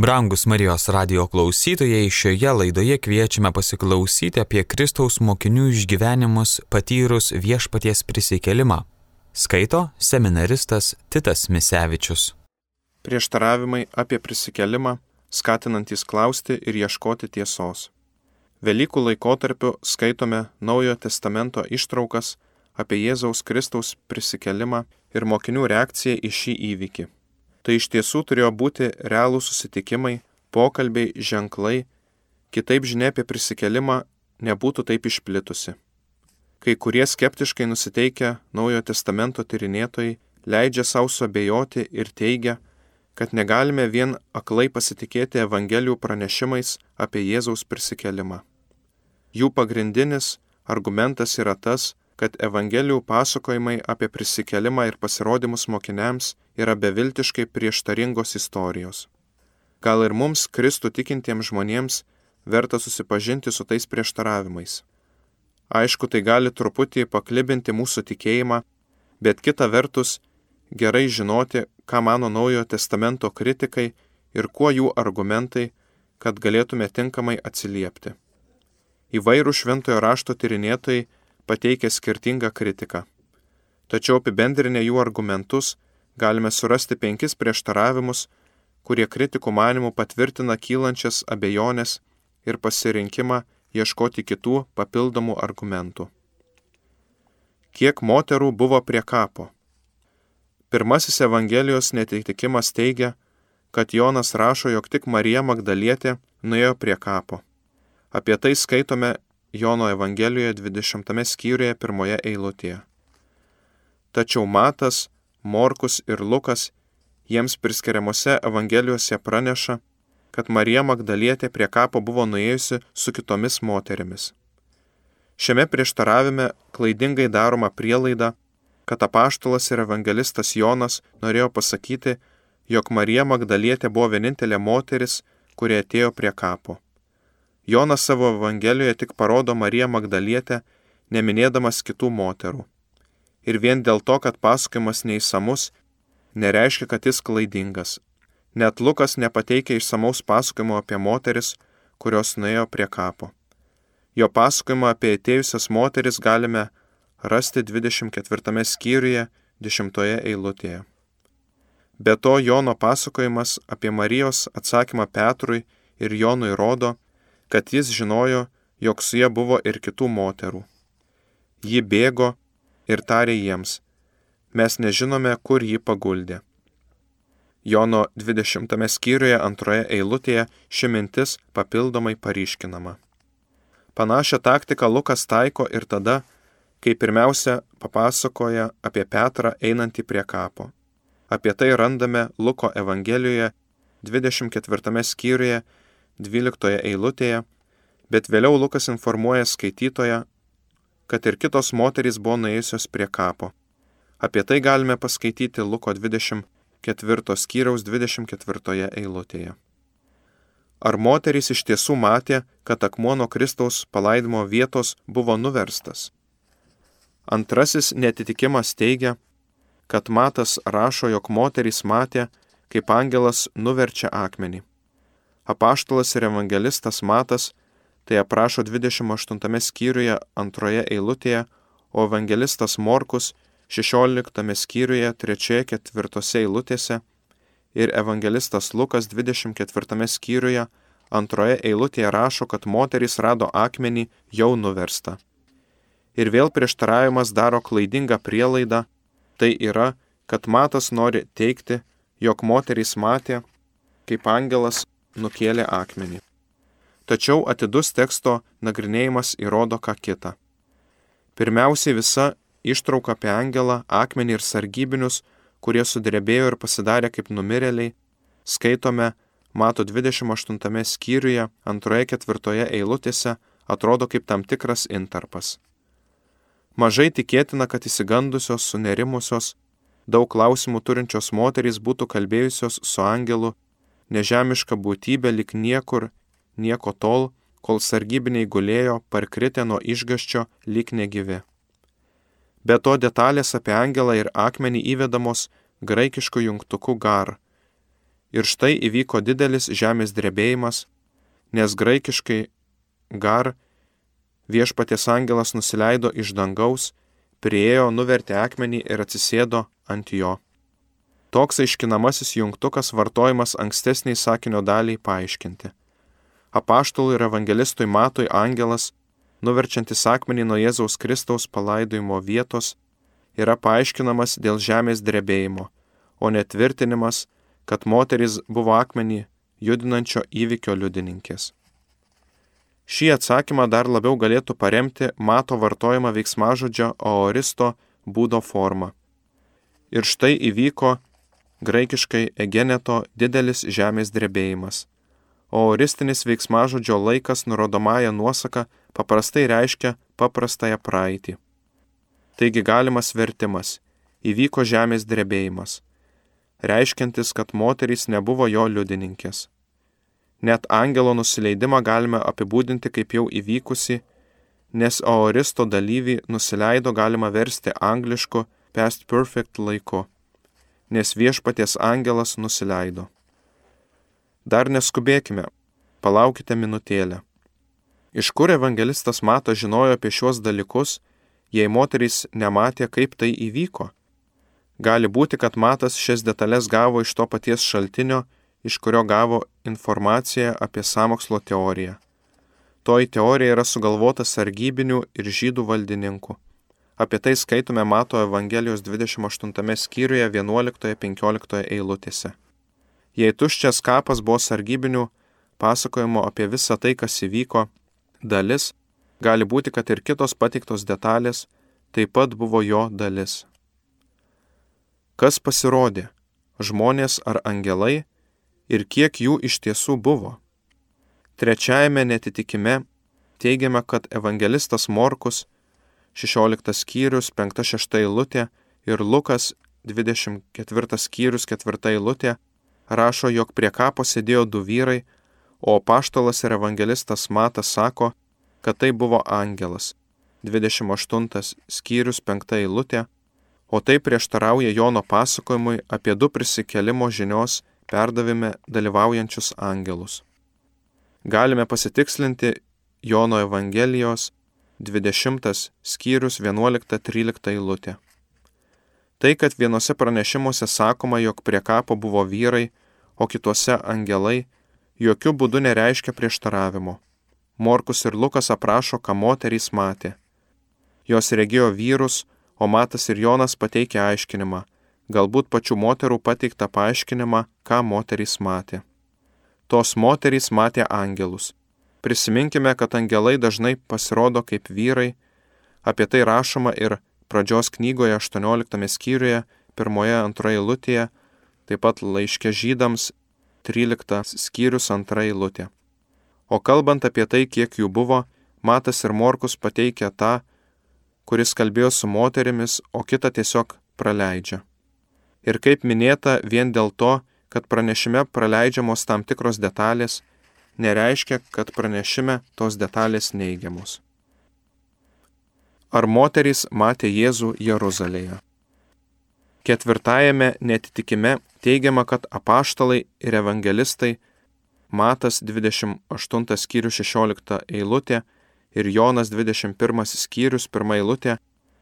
Brangus Marijos radio klausytojai, šioje laidoje kviečiame pasiklausyti apie Kristaus mokinių išgyvenimus patyrus viešpaties prisikelimą. Skaito seminaristas Titas Misevičius. Prieštaravimai apie prisikelimą, skatinantys klausti ir ieškoti tiesos. Velykų laikotarpiu skaitome Naujojo testamento ištraukas apie Jėzaus Kristaus prisikelimą ir mokinių reakciją į šį įvykį. Tai iš tiesų turėjo būti realūs susitikimai, pokalbiai, ženklai, kitaip žinia apie prisikelimą nebūtų taip išplitusi. Kai kurie skeptiškai nusiteikę Naujojo testamento tyrinėtojai leidžia savo suabejoti ir teigia, kad negalime vien aklai pasitikėti Evangelijų pranešimais apie Jėzaus prisikelimą. Jų pagrindinis argumentas yra tas, kad Evangelijų pasakojimai apie prisikelimą ir pasirodymus mokiniams yra beviltiškai prieštaringos istorijos. Gal ir mums, Kristų tikintiems žmonėms, verta susipažinti su tais prieštaravimais. Aišku, tai gali truputį paklibinti mūsų tikėjimą, bet kita vertus, gerai žinoti, ką mano Naujojo testamento kritikai ir kuo jų argumentai, kad galėtume tinkamai atsiliepti. Įvairių šventojo rašto tyrinėtojai pateikia skirtingą kritiką. Tačiau apibendrinę jų argumentus galime surasti penkis prieštaravimus, kurie kritikų manimų patvirtina kylančias abejonės ir pasirinkimą ieškoti kitų papildomų argumentų. Kiek moterų buvo prie kapo? Pirmasis Evangelijos netitikimas teigia, kad Jonas rašo, jog tik Marija Magdalietė nuėjo prie kapo. Apie tai skaitome Jono Evangelijoje 20 skyriuje pirmoje eilutėje. Tačiau Matas, Morkus ir Lukas jiems priskiriamuose Evangelijose praneša, kad Marija Magdalietė prie kapo buvo nuėjusi su kitomis moterimis. Šiame prieštaravime klaidingai daroma prielaida, kad apaštalas ir evangelistas Jonas norėjo pasakyti, jog Marija Magdalietė buvo vienintelė moteris, kurie atėjo prie kapo. Jonas savo Evangelijoje tik parodo Mariją Magdalietę, neminėdamas kitų moterų. Ir vien dėl to, kad pasakojimas neįsamus, nereiškia, kad jis klaidingas. Net Lukas nepateikia išsamaus pasakojimo apie moteris, kurios nuėjo prie kapo. Jo pasakojimą apie atėjusias moteris galime rasti 24 skyriuje 10 eilutėje. Be to Jono pasakojimas apie Marijos atsakymą Petrui ir Jonui rodo, kad jis žinojo, jog su jie buvo ir kitų moterų. Ji bėgo ir tarė jiems, mes nežinome, kur jį paguldė. Jono 20 skyriuje antroje eilutėje ši mintis papildomai paryškinama. Panašią taktiką Lukas taiko ir tada, kai pirmiausia papasakoja apie Petrą einantį prie kapo. Apie tai randame Luko Evangelijoje 24 skyriuje 12 eilutėje, bet vėliau Lukas informuoja skaitytoją, kad ir kitos moterys buvo nuėjusios prie kapo. Apie tai galime paskaityti Luko 24 skyriaus 24 eilutėje. Ar moterys iš tiesų matė, kad akmuo nuo Kristaus palaidimo vietos buvo nuverstas? Antrasis netitikimas teigia, kad Matas rašo, jog moterys matė, kaip angelas nuverčia akmenį. Apaštalas ir evangelistas Matas tai aprašo 28 skyriuje antroje eilutėje, o evangelistas Morkus 16 skyriuje 3-4 eilutėse ir evangelistas Lukas 24 skyriuje antroje eilutėje rašo, kad moterys rado akmenį jau nuverstą. Ir vėl prieštaravimas daro klaidingą prielaidą, tai yra, kad Matas nori teikti, jog moterys matė, kaip angelas nukėlė akmenį. Tačiau atidus teksto nagrinėjimas įrodo ką kitą. Pirmiausiai visa ištrauka apie angelą, akmenį ir sargybinius, kurie sudrebėjo ir pasidarė kaip numirėliai, skaitome Mato 28 skyriuje, antroje ketvirtoje eilutėse, atrodo kaip tam tikras intarpas. Mažai tikėtina, kad įsigandusios, sunerimusios, daug klausimų turinčios moterys būtų kalbėjusios su angelu nežemiška būtybė lik niekur, nieko tol, kol sargybiniai gulėjo parkritę nuo išgaščio lik negyvi. Be to detalės apie angelą ir akmenį įvedamos graikišku jungtuku gar. Ir štai įvyko didelis žemės drebėjimas, nes graikiškai gar viešpaties angelas nusileido iš dangaus, priejo, nuvertė akmenį ir atsisėdo ant jo. Toks aiškinamasis jungtukas vartojimas ankstesniai sakinio daliai paaiškinti. Apaštului ir evangelistui Matui angelas, nuverčiantis akmenį nuo Jėzaus Kristaus palaidojimo vietos, yra paaiškinamas dėl žemės drebėjimo, o netvirtinimas, kad moteris buvo akmenį judinančio įvykio liudininkės. Šį atsakymą dar labiau galėtų paremti mato vartojimą veiksmažodžio aoristo būdo forma. Ir štai įvyko graikiškai egeneto didelis žemės drebėjimas. O aoristinis veiksmažodžio laikas nurodomąją nuosaką paprastai reiškia paprastąją praeitį. Taigi galimas vertimas - įvyko žemės drebėjimas, reiškiantis, kad moterys nebuvo jo liudininkės. Net angelo nusileidimą galime apibūdinti kaip jau įvykusi, nes aoristo dalyvį nusileido galima versti anglišku past perfect laiku, nes viešpaties angelas nusileido. Dar neskubėkime, palaukite minutėlę. Iš kur evangelistas Mato žinojo apie šiuos dalykus, jei moterys nematė, kaip tai įvyko? Gali būti, kad Matas šias detalės gavo iš to paties šaltinio, iš kurio gavo informaciją apie samokslo teoriją. Toji teorija yra sugalvota sargybinių ir žydų valdininkų. Apie tai skaitome Mato Evangelijos 28 skyriuje 11-15 eilutėse. Jei tuščias kapas buvo sargybinių pasakojimo apie visą tai, kas įvyko, dalis, gali būti, kad ir kitos pateiktos detalės taip pat buvo jo dalis. Kas pasirodė? Žmonės ar angelai, ir kiek jų iš tiesų buvo. Trečiajame netitikime teigiame, kad evangelistas Morkus 16 skyrius 5-6 eilutė ir Lukas 24 skyrius 4 eilutė rašo, jog prie kapo sėdėjo du vyrai, o paštalas ir evangelistas Matas sako, kad tai buvo angelas. 28 skyrius 5 eilutė, o tai prieštarauja Jono pasakojimui apie du prisikelimo žinios perdavime dalyvaujančius angelus. Galime pasitikslinti Jono Evangelijos 20 skyrius 11-13 eilutė. Tai, kad vienose pranešimuose sakoma, jog prie kapo buvo vyrai, o kituose angelai, jokių būdų nereiškia prieštaravimo. Morkus ir Lukas aprašo, ką moterys matė. Jos regėjo vyrus, o Matas ir Jonas pateikia aiškinimą, galbūt pačių moterų pateiktą paaiškinimą, ką moterys matė. Tos moterys matė angelus. Prisiminkime, kad angelai dažnai pasirodo kaip vyrai, apie tai rašoma ir pradžios knygoje 18 skyriuje, pirmoje antroje eilutėje, taip pat laiškė žydams 13 skyrius antra eilutė. O kalbant apie tai, kiek jų buvo, Matas ir Morkus pateikia tą, kuris kalbėjo su moterimis, o kitą tiesiog praleidžia. Ir kaip minėta, vien dėl to, kad pranešime praleidžiamos tam tikros detalės, nereiškia, kad pranešime tos detalės neigiamos. Ar moterys matė Jėzų Jeruzalėje? Ketvirtajame netitikime teigiama, kad apaštalai ir evangelistai Matas 28 skyrius 16 eilutė ir Jonas 21 skyrius 1 eilutė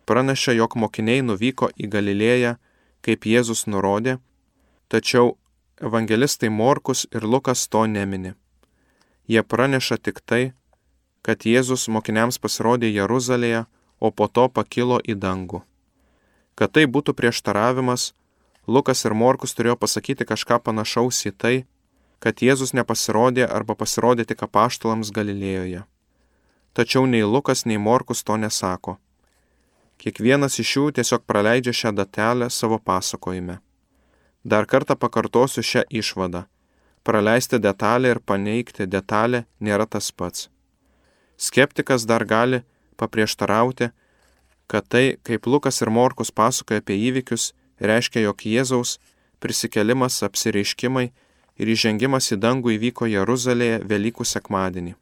praneša, jog mokiniai nuvyko į Galilėją kaip Jėzus nurodė, tačiau evangelistai Morkus ir Lukas to nemini. Jie praneša tik tai, kad Jėzus mokiniams pasirodė Jeruzalėje, o po to pakilo į dangų. Kad tai būtų prieštaravimas, Lukas ir Morkus turėjo pasakyti kažką panašaus į tai, kad Jėzus nepasirodė arba pasirodė tik apaštalams Galilėjoje. Tačiau nei Lukas, nei Morkus to nesako. Kiekvienas iš jų tiesiog praleidžia šią datelę savo pasakojime. Dar kartą pakartosiu šią išvadą. Praleisti detalę ir paneigti detalę nėra tas pats. Skeptikas dar gali paprieštarauti, kad tai, kaip Lukas ir Morkus pasakoja apie įvykius, reiškia, jog Jėzaus prisikelimas, apsireiškimai ir įžengimas į dangų įvyko Jeruzalėje Velykų sekmadienį.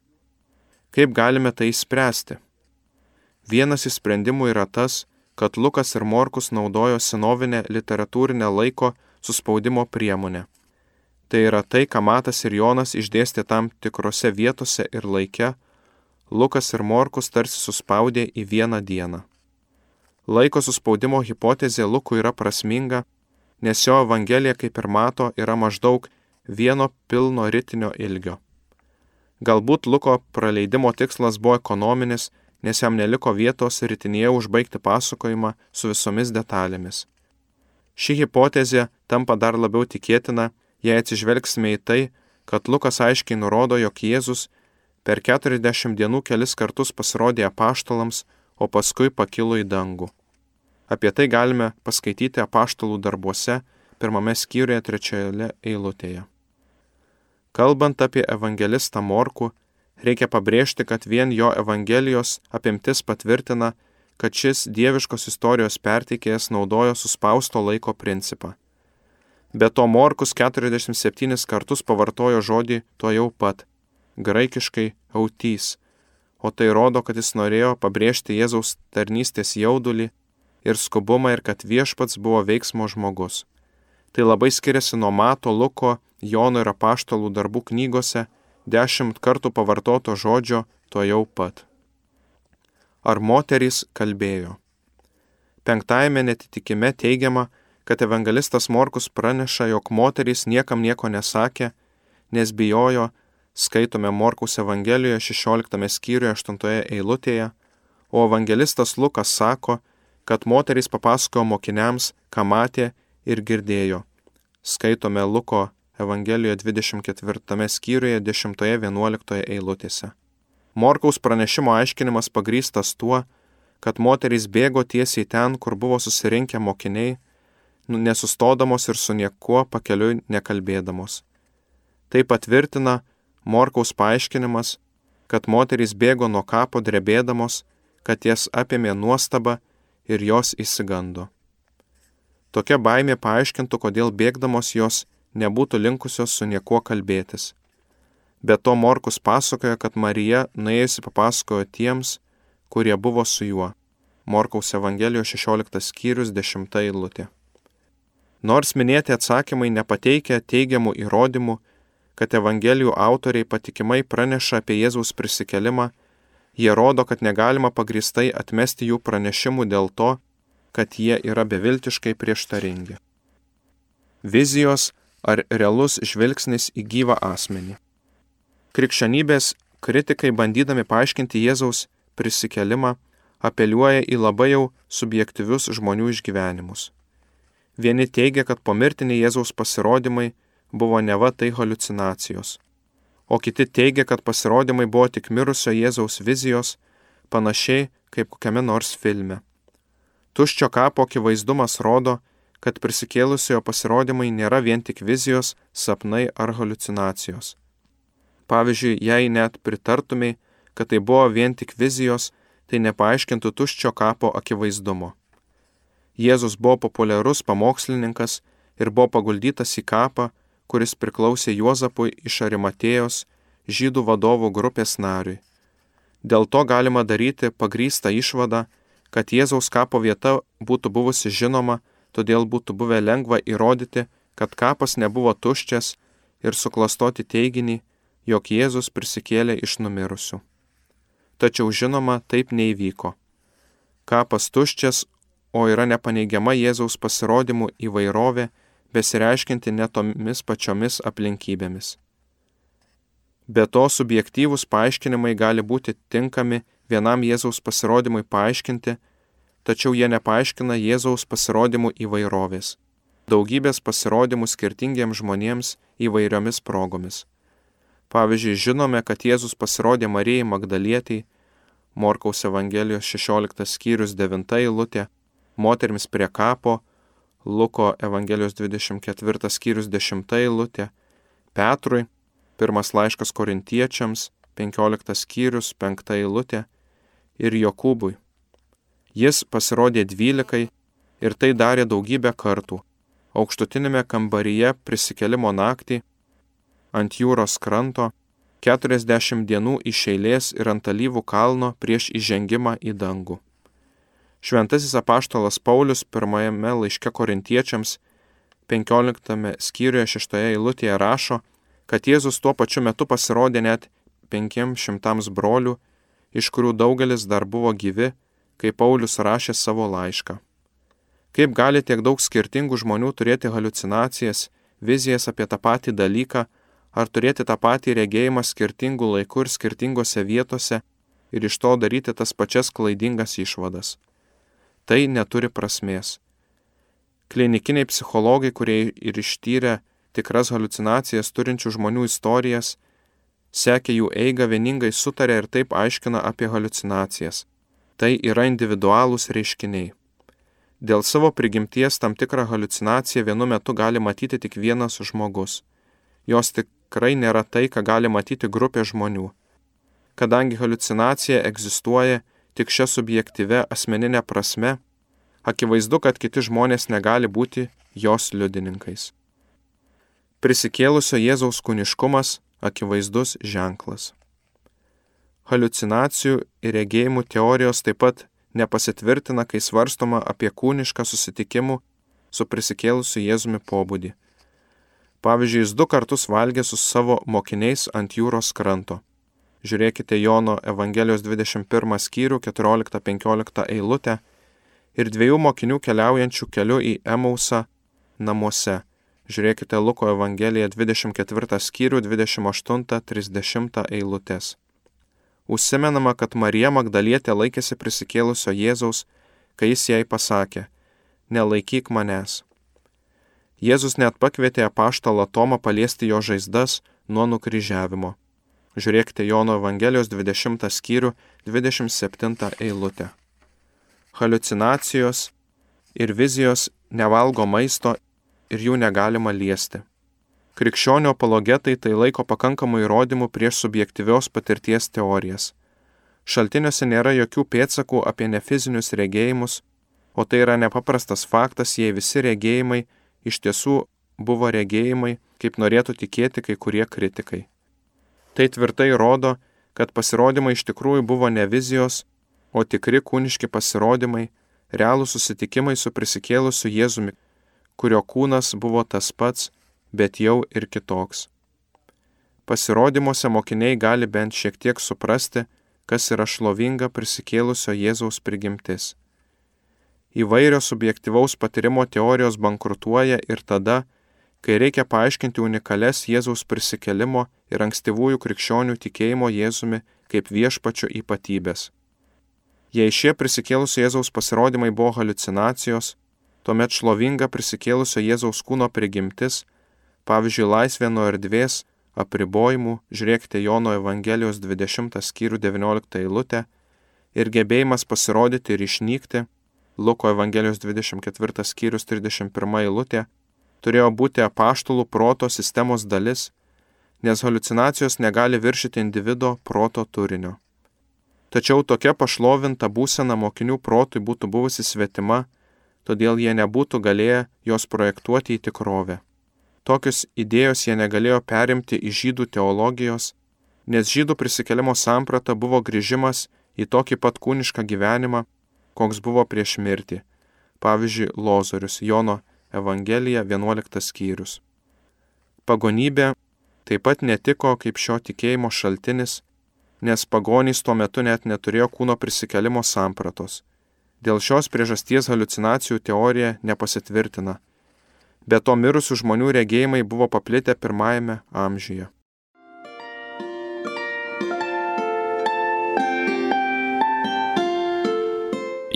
Kaip galime tai spręsti? Vienas iš sprendimų yra tas, kad Lukas ir Morkus naudojo senovinę literatūrinę laiko suspaudimo priemonę. Tai yra tai, ką Matas ir Jonas išdėstė tam tikrose vietose ir laike, Lukas ir Morkus tarsi suspaudė į vieną dieną. Laiko suspaudimo hipotezė Lukui yra prasminga, nes jo evangelija, kaip ir mato, yra maždaug vieno pilno ritinio ilgio. Galbūt Luko praleidimo tikslas buvo ekonominis, nes jam neliko vietos ritinėje užbaigti pasakojimą su visomis detalėmis. Ši hipotezė tampa dar labiau tikėtina, jei atsižvelgsime į tai, kad Lukas aiškiai nurodo, jog Jėzus per 40 dienų kelis kartus pasirodė apaštalams, o paskui pakilo į dangų. Apie tai galime paskaityti apaštalų darbuose, pirmame skyriuje trečioje eilutėje. Kalbant apie evangelistą Morku, reikia pabrėžti, kad vien jo evangelijos apimtis patvirtina, kad šis dieviškos istorijos perteikėjas naudojo suspausto laiko principą. Be to Morkus 47 kartus pavartojo žodį tuo jau pat, graikiškai autys, o tai rodo, kad jis norėjo pabrėžti Jėzaus tarnystės jaudulį ir skubumą ir kad viešpats buvo veiksmo žmogus. Tai labai skiriasi nuo Mato, Luko, Jono ir apaštalų darbų knygose dešimt kartų pavartoto žodžio to jau pat. Ar moterys kalbėjo? Penktajame netitikime teigiama, kad evangelistas Morkus praneša, jog moterys niekam nieko nesakė, nes bijojo, skaitome Morkaus Evangelijoje 16 skyriuje 8 eilutėje, o evangelistas Lukas sako, kad moterys papasakojo mokiniams, ką matė ir girdėjo. Skaitome Luko Evangelijoje 24 skyriuje 10-11 eilutėse. Morkaus pranešimo aiškinimas pagrystas tuo, kad moterys bėgo tiesiai ten, kur buvo susirinkę mokiniai, nesustodamos ir su niekuo pakeliui nekalbėdamos. Tai patvirtina Morkaus paaiškinimas, kad moterys bėgo nuo kapo drebėdamos, kad jas apėmė nuostaba ir jos įsigando. Tokia baimė paaiškintų, kodėl bėgdamos jos nebūtų linkusios su niekuo kalbėtis. Be to Morkus pasakoja, kad Marija nuėjusi papasakojo tiems, kurie buvo su juo. Morkaus Evangelijos 16 skyrius 10 eilutė. Nors minėti atsakymai nepateikia teigiamų įrodymų, kad Evangelijų autoriai patikimai praneša apie Jėzaus prisikelimą, jie rodo, kad negalima pagristai atmesti jų pranešimų dėl to, kad jie yra beviltiškai prieštaringi. Vizijos ar realus žvilgsnis į gyvą asmenį. Krikščionybės kritikai bandydami paaiškinti Jėzaus prisikelimą apeliuoja į labai jau subjektyvius žmonių išgyvenimus. Vieni teigia, kad pomirtiniai Jėzaus pasirodymai buvo neva tai halucinacijos, o kiti teigia, kad pasirodymai buvo tik mirusio Jėzaus vizijos, panašiai kaip kokiame nors filme. Tuščio kapo akivaizdumas rodo, kad prisikėlusiojo pasirodymai nėra vien tik vizijos, sapnai ar halucinacijos. Pavyzdžiui, jei net pritartumai, kad tai buvo vien tik vizijos, tai nepaaiškintų tuščio kapo akivaizdumo. Jėzus buvo populiarus pamokslininkas ir buvo paguldytas į kapą, kuris priklausė Juozapui iš Arimatėjos, žydų vadovų grupės nariui. Dėl to galima daryti pagrystą išvadą, kad Jėzaus kapo vieta būtų buvusi žinoma, todėl būtų buvę lengva įrodyti, kad kapas nebuvo tuščias ir suklastoti teiginį, jog Jėzus prisikėlė iš numirusių. Tačiau žinoma, taip neįvyko. Kapas tuščias, o yra nepaneigiama Jėzaus pasirodymų įvairovė, besireiškinti netomis pačiomis aplinkybėmis. Be to, subjektyvūs paaiškinimai gali būti tinkami vienam Jėzaus pasirodymui paaiškinti, tačiau jie nepaaiškina Jėzaus pasirodymų įvairovės. Daugybės pasirodymų skirtingiems žmonėms įvairiomis progomis. Pavyzdžiui, žinome, kad Jėzus pasirodė Marijai Magdalietiai, Morkaus Evangelijos 16 skyrius 9 eilutė, moterims prie kapo, Luko Evangelijos 24 skyrius 10 eilutė, Petrui, pirmas laiškas korintiečiams, 15 skyrius 5 eilutė, ir Jokūbui. Jis pasirodė dvylikai ir tai darė daugybę kartų. Aukštutinėme kambaryje prisikelimo naktį, ant jūros kranto, 40 dienų iš eilės ir ant alyvų kalno prieš įžengimą į dangų. Šventasis apaštalas Paulius pirmajame laiške korintiečiams 15 skyriuje 6 eilutėje rašo, kad Jėzus tuo pačiu metu pasirodė net 500 brolių, iš kurių daugelis dar buvo gyvi, kai Paulius rašė savo laišką. Kaip gali tiek daug skirtingų žmonių turėti halucinacijas, vizijas apie tą patį dalyką, ar turėti tą patį regėjimą skirtingų laikų ir skirtingose vietose ir iš to daryti tas pačias klaidingas išvadas. Tai neturi prasmės. Klinikiniai psichologai, kurie ir ištyrė tikras halucinacijas turinčių žmonių istorijas, sekė jų eigą vieningai sutarė ir taip aiškina apie halucinacijas. Tai yra individualūs reiškiniai. Dėl savo prigimties tam tikrą halucinaciją vienu metu gali matyti tik vienas žmogus. Jos tikrai nėra tai, ką gali matyti grupė žmonių. Kadangi halucinacija egzistuoja tik šią subjektyvę asmeninę prasme, akivaizdu, kad kiti žmonės negali būti jos liudininkais. Prisikėlusio Jėzaus kūniškumas akivaizdus ženklas. Halucinacijų ir regėjimų teorijos taip pat nepasitvirtina, kai svarstoma apie kūnišką susitikimų su prisikėlusiu Jėzumi pobūdį. Pavyzdžiui, jis du kartus valgė su savo mokiniais ant jūros kranto. Žiūrėkite Jono Evangelijos 21 skyrių 14-15 eilutę ir dviejų mokinių keliaujančių keliu į Emausą namuose. Žiūrėkite Luko Evangeliją 24 skyrių 28-30 eilutės. Užsimenama, kad Marija Magdalietė laikėsi prisikėlusio Jėzaus, kai jis jai pasakė, nelaikyk manęs. Jėzus net pakvietė apaštalą Tomą paliesti jo žaizdas nuo nukryžiavimo. Žiūrėkite Jono Evangelijos 20 skyrių 27 eilutę halucinacijos ir vizijos nevalgo maisto ir jų negalima liesti. Krikščionio apologetai tai laiko pakankamų įrodymų prieš subjektyvios patirties teorijas. Šaltiniuose nėra jokių pėdsakų apie nefizinius regėjimus, o tai yra nepaprastas faktas, jei visi regėjimai iš tiesų buvo regėjimai, kaip norėtų tikėti kai kurie kritikai. Tai tvirtai rodo, kad pasirodymai iš tikrųjų buvo ne vizijos, o tikri kūniški pasirodymai, realūs susitikimai su prisikėlusiu Jėzumi, kurio kūnas buvo tas pats, bet jau ir kitoks. Pasirodymuose mokiniai gali bent šiek tiek suprasti, kas yra šlovinga prisikėlusio Jėzaus prigimtis. Įvairios subjektivaus patyrimo teorijos bankrutuoja ir tada, kai reikia paaiškinti unikales Jėzaus prisikelimo ir ankstyvųjų krikščionių tikėjimo Jėzumi kaip viešpačio ypatybės. Jei šie prisikėlusio Jėzaus pasirodymai buvo halucinacijos, tuomet šlovinga prisikėlusio Jėzaus kūno prigimtis, pavyzdžiui, laisvė nuo erdvės, apribojimų, žiūrėkite Jono Evangelijos 20 skyrių 19 eilutę, ir gebėjimas pasirodyti ir išnykti, Luko Evangelijos 24 skyrius 31 eilutė, turėjo būti apaštalų proto sistemos dalis, nes halucinacijos negali viršyti individo proto turinio. Tačiau tokia pašlovinta būsena mokinių protui būtų buvusi svetima, todėl jie nebūtų galėję jos projektuoti į tikrovę. Tokios idėjos jie negalėjo perimti iš žydų teologijos, nes žydų prisikelimo samprata buvo grįžimas į tokį pat kūnišką gyvenimą, koks buvo prieš mirtį. Pavyzdžiui, Lozorius Jono Evangelija 11 skyrius. Pagonybė taip pat netiko kaip šio tikėjimo šaltinis nes pagonys tuo metu net neturėjo kūno prisikelimo sampratos. Dėl šios priežasties halucinacijų teorija nepasitvirtina. Be to mirusių žmonių regėjimai buvo paplitę pirmajame amžiuje.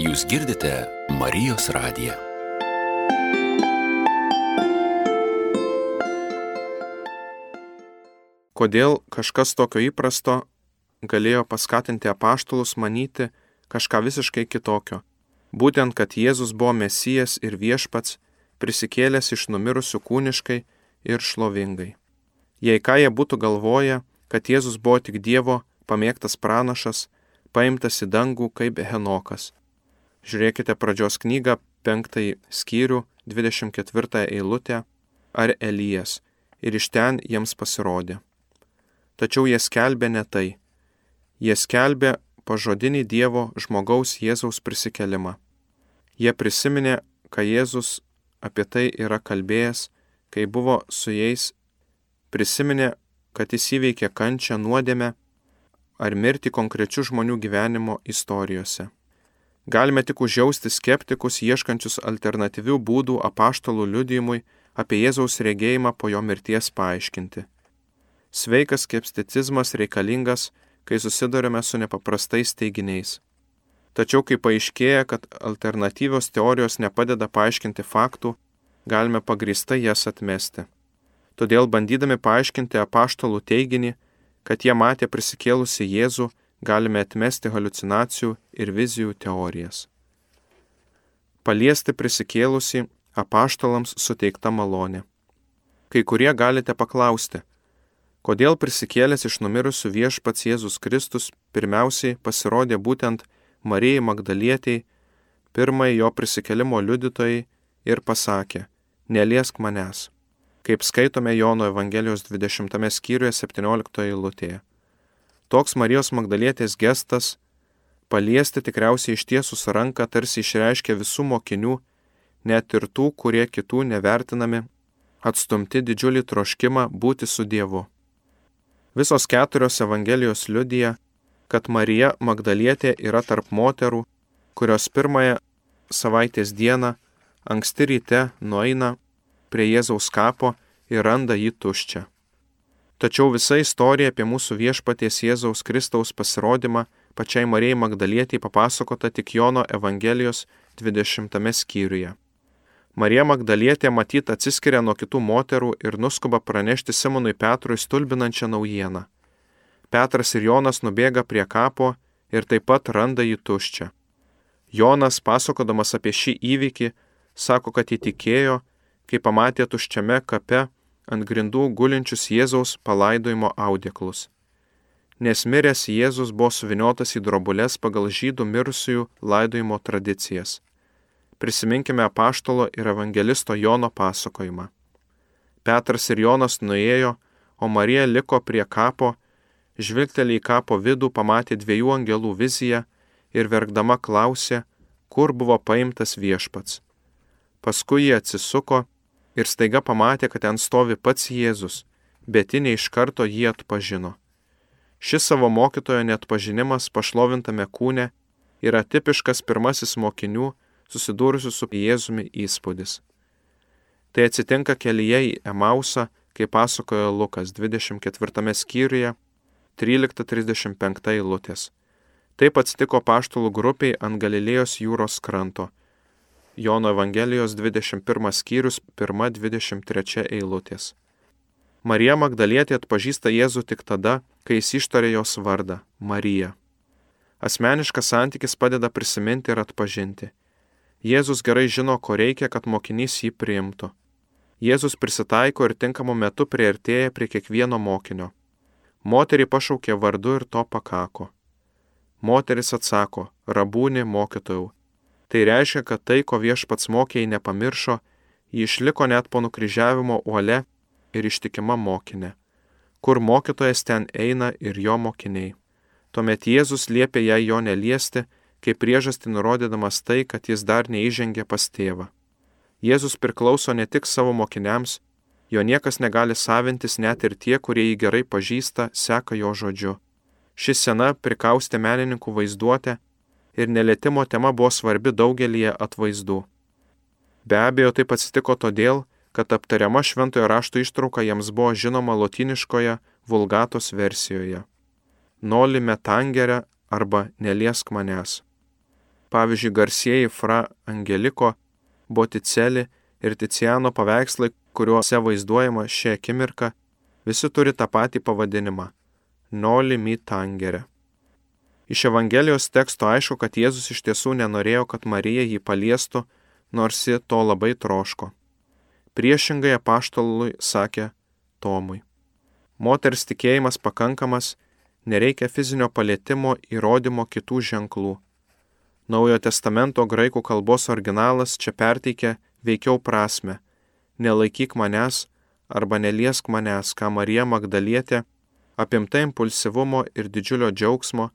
Jūs girdite Marijos radiją. Kodėl kažkas tokio įprasto galėjo paskatinti apaštalus manyti kažką visiškai kitokio. Būtent, kad Jėzus buvo mesijas ir viešpats, prisikėlęs iš numirusių kūniškai ir šlovingai. Jei ką jie būtų galvoję, kad Jėzus buvo tik Dievo pamėgtas pranašas, paimtas į dangų kaip Henokas. Žiūrėkite pradžios knygą, penktąjį skyrių, 24 eilutę, ar Elijas, ir iš ten jiems pasirodė. Tačiau jie skelbė ne tai, Jie skelbė pažodinį Dievo žmogaus Jėzaus prisikelimą. Jie prisiminė, ką Jėzus apie tai yra kalbėjęs, kai buvo su jais, prisiminė, kad jis įveikė kančią nuodėmę ar mirti konkrečių žmonių gyvenimo istorijose. Galime tik užjausti skeptikus ieškančius alternatyvių būdų apaštalų liudijimui apie Jėzaus regėjimą po jo mirties paaiškinti. Sveikas skepticizmas reikalingas, kai susidurime su nepaprastais teiginiais. Tačiau kai paaiškėja, kad alternatyvios teorijos nepadeda paaiškinti faktų, galime pagristai jas atmesti. Todėl bandydami paaiškinti apaštalų teiginį, kad jie matė prisikėlusi Jėzų, galime atmesti halucinacijų ir vizijų teorijas. Paliesti prisikėlusi apaštalams suteikta malonė. Kai kurie galite paklausti, kodėl prisikėlęs iš numirusių viešpats Jėzus Kristus pirmiausiai pasirodė būtent Marijai Magdalietiai, pirmai jo prisikelimo liudytojai ir pasakė, neliesk manęs, kaip skaitome Jono Evangelijos 20 skyriuje 17 eilutėje. Toks Marijos Magdalietės gestas paliesti tikriausiai ištiesus ranką tarsi išreiškia visų mokinių, net ir tų, kurie kitų nevertinami, atstumti didžiulį troškimą būti su Dievu. Visos keturios Evangelijos liudija, kad Marija Magdalietė yra tarp moterų, kurios pirmąją savaitės dieną anksti ryte nueina prie Jėzaus kapo ir randa jį tuščią. Tačiau visa istorija apie mūsų viešpaties Jėzaus Kristaus pasirodymą pačiai Marijai Magdalietiai papasakota tik Jono Evangelijos 20 skyriuje. Marija Magdalietė matyt atsiskiria nuo kitų moterų ir nuskuba pranešti Simonui Petrui stulbinančią naujieną. Petras ir Jonas nubėga prie kapo ir taip pat randa jį tuščią. Jonas, pasakodamas apie šį įvykį, sako, kad įtikėjo, kai pamatė tuščiame kape ant grindų gulinčius Jėzaus palaidojimo audeklus. Nes miręs Jėzus buvo suviniotas į drobulės pagal žydų mirusiųjų laidojimo tradicijas. Prisiminkime apaštalo ir evangelisto Jono pasakojimą. Petras ir Jonas nuėjo, o Marija liko prie kapo, žvilgtelį į kapo vidų pamatė dviejų angelų viziją ir verkdama klausė, kur buvo paimtas viešpats. Paskui jie atsisuko ir staiga pamatė, kad ten stovi pats Jėzus, bet ji iš karto jį atpažino. Šis savo mokytojo net pažinimas pašlovintame kūne yra tipiškas pirmasis mokinių susidūrusių su Jėzumi įspūdis. Tai atsitinka kelyje į Emausą, kaip pasakojo Lukas 24 skyriuje 13.35 eilutės. Taip atsitiko paštulų grupiai ant Galilėjos jūros kranto Jono Evangelijos 21 skyrius 1-23 eilutės. Marija Magdalietė atpažįsta Jėzų tik tada, kai jis ištarė jos vardą - Marija. Asmeniškas santykis padeda prisiminti ir atpažinti. Jėzus gerai žino, ko reikia, kad mokinys jį priimtų. Jėzus prisitaiko ir tinkamu metu prieartėja prie kiekvieno mokinio. Moterį pašaukė vardu ir to pakako. Moteris atsako, rabūni mokytojau, Tai reiškia, kad tai, ko viešpats mokėjai nepamiršo, jį išliko net po nukryžiavimo uole ir ištikima mokinė. Kur mokytojas ten eina ir jo mokiniai. Tuomet Jėzus liepė jai jo neliesti, kaip priežastį nurodydamas tai, kad jis dar neįžengė pas tėvą. Jėzus priklauso ne tik savo mokiniams, jo niekas negali savintis net ir tie, kurie jį gerai pažįsta, seka jo žodžiu. Ši sena prikaustė menininkų vaizduotę ir nelėtimo tema buvo svarbi daugelie atvaizdų. Be abejo, taip atsitiko todėl, kad aptariama šventojo rašto ištrauka jiems buvo žinoma lotiniškoje vulgatos versijoje. Noli metangere arba neliesk manęs. Pavyzdžiui, garsieji Fra Angeliko, Boticeli ir Ticiano paveikslai, kuriuose vaizduojama ši akimirka, visi turi tą patį pavadinimą - Noli mitangere. Iš Evangelijos teksto aišku, kad Jėzus iš tiesų nenorėjo, kad Marija jį paliestų, nors ji to labai troško. Priešingai apaštalui sakė Tomui. Moters tikėjimas pakankamas, nereikia fizinio palėtimo įrodymo kitų ženklų. Naujojo testamento graikų kalbos originalas čia perteikia veikiau prasme - nelaikyk manęs arba neliesk manęs, ką Marija Magdalietė, apimta impulsyvumo ir didžiulio džiaugsmo,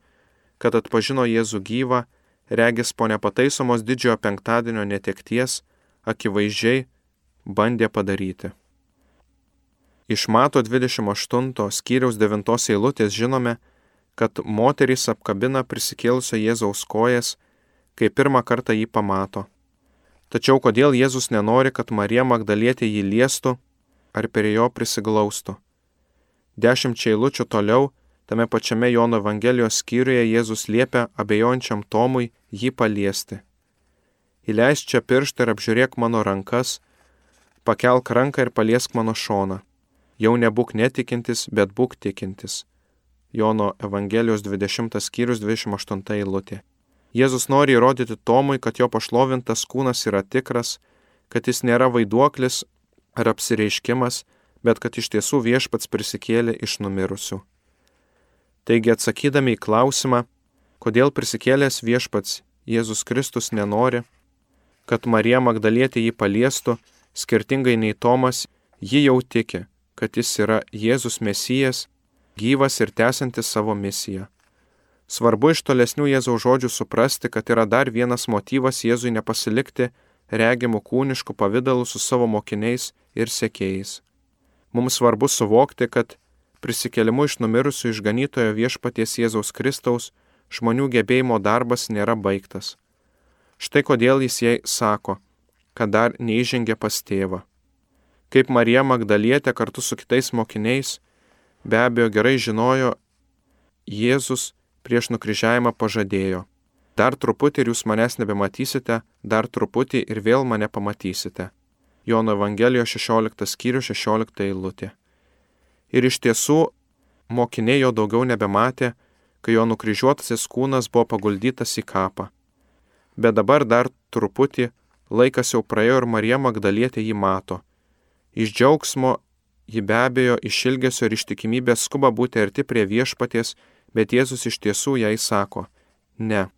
kad atpažino Jėzų gyvą, regis po nepataisomos didžiojo penktadienio netekties, akivaizdžiai bandė padaryti. Iš Mato 28 skyriaus 9 eilutės žinome, kad moterys apkabina prisikėlusio Jėzaus kojas, kai pirmą kartą jį pamato. Tačiau kodėl Jėzus nenori, kad Marija Magdalietė jį liestų ar prie jo prisiglaustų? Dešimt eilučių toliau, tame pačiame Jono Evangelijos skyriuje Jėzus liepia abejojančiam Tomui jį paliesti. Įleisk čia pirštą ir apžiūrėk mano rankas, pakelk ranką ir paliesk mano šoną Jau nebūk netikintis, bet būk tikintis. Jono Evangelijos 20 skyrius 28 eilutė. Jėzus nori įrodyti Tomui, kad jo pašlovintas kūnas yra tikras, kad jis nėra vaiduoklis ar apsireiškimas, bet kad iš tiesų viešpats prisikėlė iš numirusių. Taigi atsakydami į klausimą, kodėl prisikėlęs viešpats Jėzus Kristus nenori, kad Marija Magdalietė jį paliestų, skirtingai nei Tomas, ji jau tiki, kad jis yra Jėzus Mesijas, gyvas ir tęsantis savo misiją. Svarbu iš tolesnių Jėzaus žodžių suprasti, kad yra dar vienas motyvas Jėzui nepasilikti regimų kūniškų pavydalų su savo mokiniais ir sekėjais. Mums svarbu suvokti, kad prisikelimu iš numirusių išganytojo viešpaties Jėzaus Kristaus žmonių gebėjimo darbas nėra baigtas. Štai kodėl jis jai sako, kad dar neįžengė pas tėvą kaip Marija Magdalietė kartu su kitais mokiniais be abejo gerai žinojo, Jėzus prieš nukryžiavimą pažadėjo. Dar truputį ir jūs manęs nebematysite, dar truputį ir vėl mane pamatysite. Jono Evangelijos 16 skyrių 16 eilutė. Ir iš tiesų, mokiniai jo daugiau nebematė, kai jo nukryžiuotasis kūnas buvo paguldytas į kapą. Bet dabar dar truputį, laikas jau praėjo ir Marija Magdalietė jį mato Iš džiaugsmo ji be abejo iš ilgesio ir ištikimybės skuba būti arti prie viešpaties, bet Jėzus iš tiesų jai sako, ne,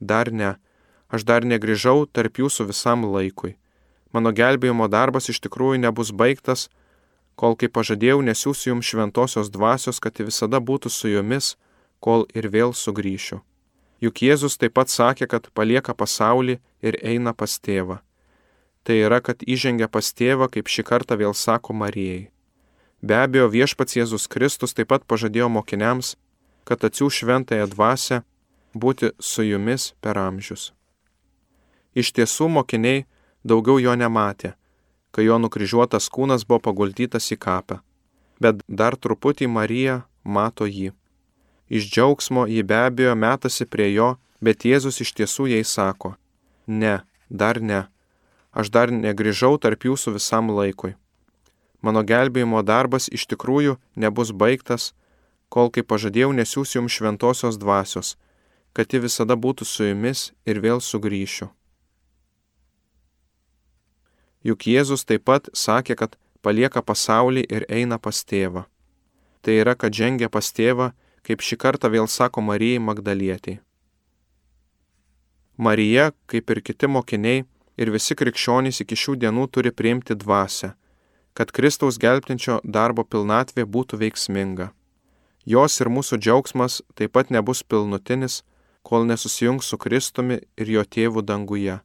dar ne, aš dar negrįžau tarp jūsų visam laikui. Mano gelbėjimo darbas iš tikrųjų nebus baigtas, kol kaip pažadėjau nesiųsiu jums šventosios dvasios, kad ji visada būtų su jumis, kol ir vėl sugrįšiu. Juk Jėzus taip pat sakė, kad palieka pasaulį ir eina pas tėvą tai yra, kad įžengia pas tėvą, kaip šį kartą vėl sako Marijai. Be abejo, viešpats Jėzus Kristus taip pat pažadėjo mokiniams, kad atsiū šventąją dvasę būti su jumis per amžius. Iš tiesų mokiniai daugiau jo nematė, kai jo nukryžiuotas kūnas buvo paguldytas į kapą, bet dar truputį Marija mato jį. Iš džiaugsmo ji be abejo metasi prie jo, bet Jėzus iš tiesų jai sako, ne, dar ne, aš dar negrįžau tarp jūsų visam laikui. Mano gelbėjimo darbas iš tikrųjų nebus baigtas, kol kaip pažadėjau nesiūs jums šventosios dvasios, kad ji visada būtų su jumis ir vėl sugrįšiu. Juk Jėzus taip pat sakė, kad palieka pasaulį ir eina pas tėvą. Tai yra, kad žengia pas tėvą, kaip šį kartą vėl sako Marijai Magdalietiai. Marija, kaip ir kiti mokiniai, ir visi krikščionys iki šių dienų turi priimti dvasę, kad Kristaus gelbtinčio darbo pilnatvė būtų veiksminga. Jos ir mūsų džiaugsmas taip pat nebus pilnutinis, kol nesusijungs su Kristumi ir jo tėvu danguje.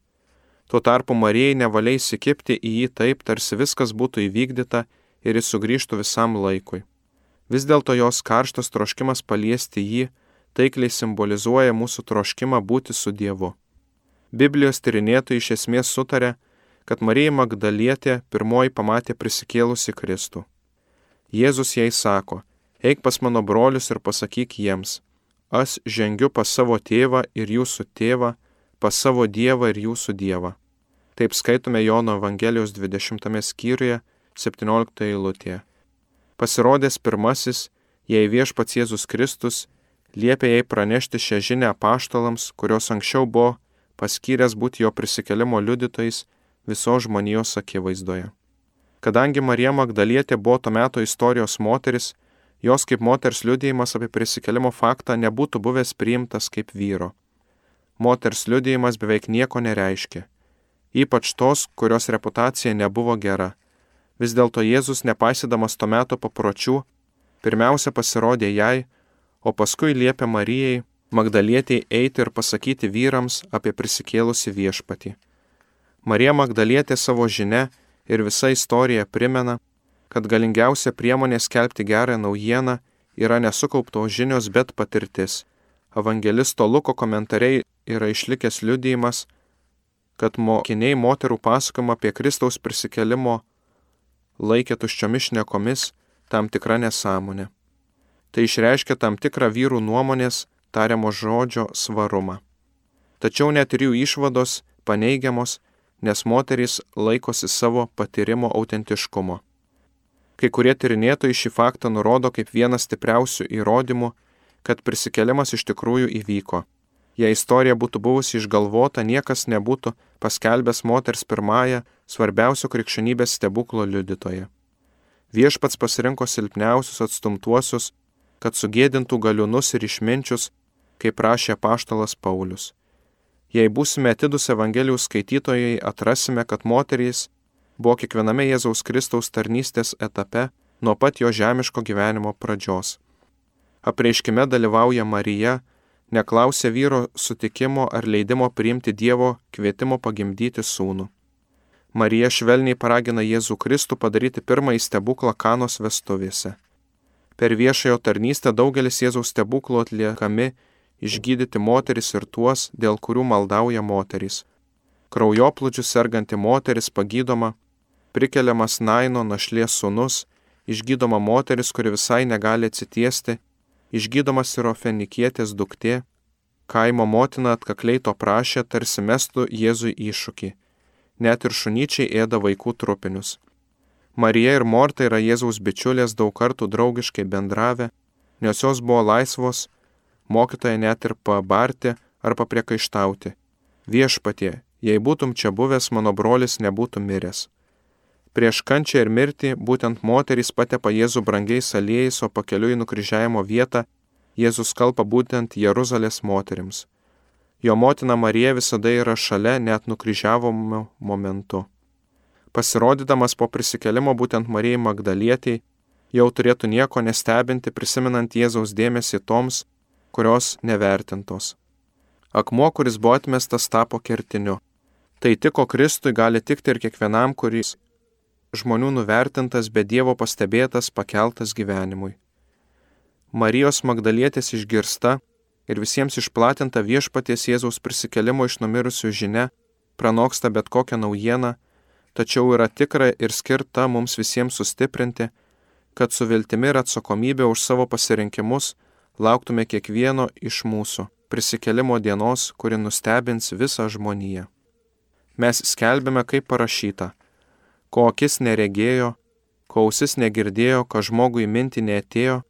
Tuo tarpu Marijai nevaliai įsikipti į jį taip, tarsi viskas būtų įvykdyta ir jis sugrįžtų visam laikui. Vis dėlto jos karštas troškimas paliesti jį taikliai simbolizuoja mūsų troškimą būti su Dievu. Biblijos tyrinėtojai iš esmės sutarė, kad Marija Magdalietė pirmoji pamatė prisikėlusi Kristų. Jėzus jai sako, eik pas mano brolius ir pasakyk jiems, aš žengiu pas savo tėvą ir jūsų tėvą, pas savo dievą ir jūsų dievą. Taip skaitome Jono Evangelijos 20 skyriuje 17 eilutėje. Pasirodęs pirmasis, jei viešpats Jėzus Kristus liepė jai pranešti šią žinę paštalams, kurios anksčiau buvo paskyręs būti jo prisikelimo liudytojais visos žmonijos akivaizdoje. Kadangi Marija Magdalietė buvo to meto istorijos moteris, jos kaip moters liudėjimas apie prisikelimo faktą nebūtų buvęs priimtas kaip vyro. Moters liudėjimas beveik nieko nereiškia, ypač tos, kurios reputacija nebuvo gera. Vis dėlto Jėzus, nepaisydamas to meto papročių, pirmiausia pasirodė jai, o paskui liepė Marijai Magdalietei eiti ir pasakyti vyrams apie prisikėlusi viešpatį. Marija Magdalietė savo žinia ir visa istorija primena, kad galingiausia priemonė skelbti gerą naujieną yra nesukauptos žinios, bet patirtis. Evangelisto Luko komentariai yra išlikęs liudijimas, kad mokiniai moterų pasakojimą apie Kristaus prisikelimo laikė tuščiomis šnekomis tam tikra nesąmonė. Tai išreiškia tam tikrą vyrų nuomonės tariamo žodžio svarumą. Tačiau net ir jų išvados paneigiamos, nes moterys laikosi savo patyrimo autentiškumo. Kai kurie tyrinėtojai šį faktą nurodo kaip vieną stipriausių įrodymų, kad prisikelimas iš tikrųjų įvyko. Jei istorija būtų buvusi išgalvota, niekas nebūtų paskelbęs moters pirmąją svarbiausio krikščionybės stebuklo liudytoje. Viešpats pasirinko silpniausius atstumtuosius, kad sugėdintų galiūnus ir išminčius, kaip prašė paštalas Paulius. Jei būsime atidus Evangelijų skaitytojai, atrasime, kad moterys buvo kiekviename Jėzaus Kristaus tarnystės etape nuo pat jo žemiško gyvenimo pradžios. Apreiškime dalyvauja Marija, neklausė vyro sutikimo ar leidimo priimti Dievo kvietimo pagimdyti sūnų. Marija švelniai paragina Jėzų Kristų padaryti pirmąjį stebuklą Kanos vestuvėse. Per viešojo tarnystę daugelis Jėzaus stebuklų atliekami išgydyti moteris ir tuos, dėl kurių maldauja moterys. Kraujoplūdžių serganti moteris pagydoma, prikeliamas Naino našlės sunus, išgydoma moteris, kuri visai negali atsitiesti išgydomas ir ofenikietės duktė, kaimo motina atkakliai to prašė, tarsi mestų Jėzui iššūkį. Net ir šunyčiai ėda vaikų trupinius. Marija ir Morta yra Jėzaus bičiulės daug kartų draugiškai bendravę, nes jos buvo laisvos, mokytoja net ir pabarti ar papriekaištauti. Viešpatie, jei būtum čia buvęs, mano brolis nebūtų miręs. Prieš kančią ir mirtį būtent moterys patepa Jėzų brangiais aliejais, o pakeliui nukryžiavimo vietą Jėzus kalba būtent Jeruzalės moterims. Jo motina Marija visada yra šalia net nukryžiavimo momentu. Pasirodydamas po prisikelimo būtent Marijai Magdalietiai, jau turėtų nieko nestebinti prisimenant Jėzaus dėmesį toms, kurios nevertintos. Akmuo, kuris buvo atmestas, tapo kertiniu. Tai tiko Kristui gali tikti ir kiekvienam, kuris žmonių nuvertintas, bet Dievo pastebėtas, pakeltas gyvenimui. Marijos Magdalietės išgirsta ir visiems išplatinta viešpaties Jėzaus prisikelimo iš numirusių žinia pranoksta bet kokią naujieną, tačiau yra tikra ir skirta mums visiems sustiprinti, kad su viltimi ir atsakomybė už savo pasirinkimus lauktume kiekvieno iš mūsų prisikelimo dienos, kuri nustebins visą žmoniją. Mes skelbime, kaip parašyta ko akis neregėjo, ko ausis negirdėjo, ką žmogui minti neatėjo,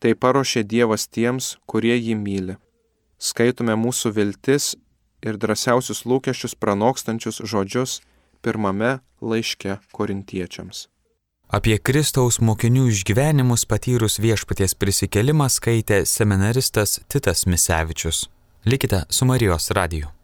tai paruošė Dievas tiems, kurie jį myli. Skaitome mūsų viltis ir drąsiausius lūkesčius pranokstančius žodžius pirmame laiške korintiečiams. Apie Kristaus mokinių išgyvenimus patyrus viešpaties prisikelimą skaitė seminaristas Titas Misevičius. Likite su Marijos radiju.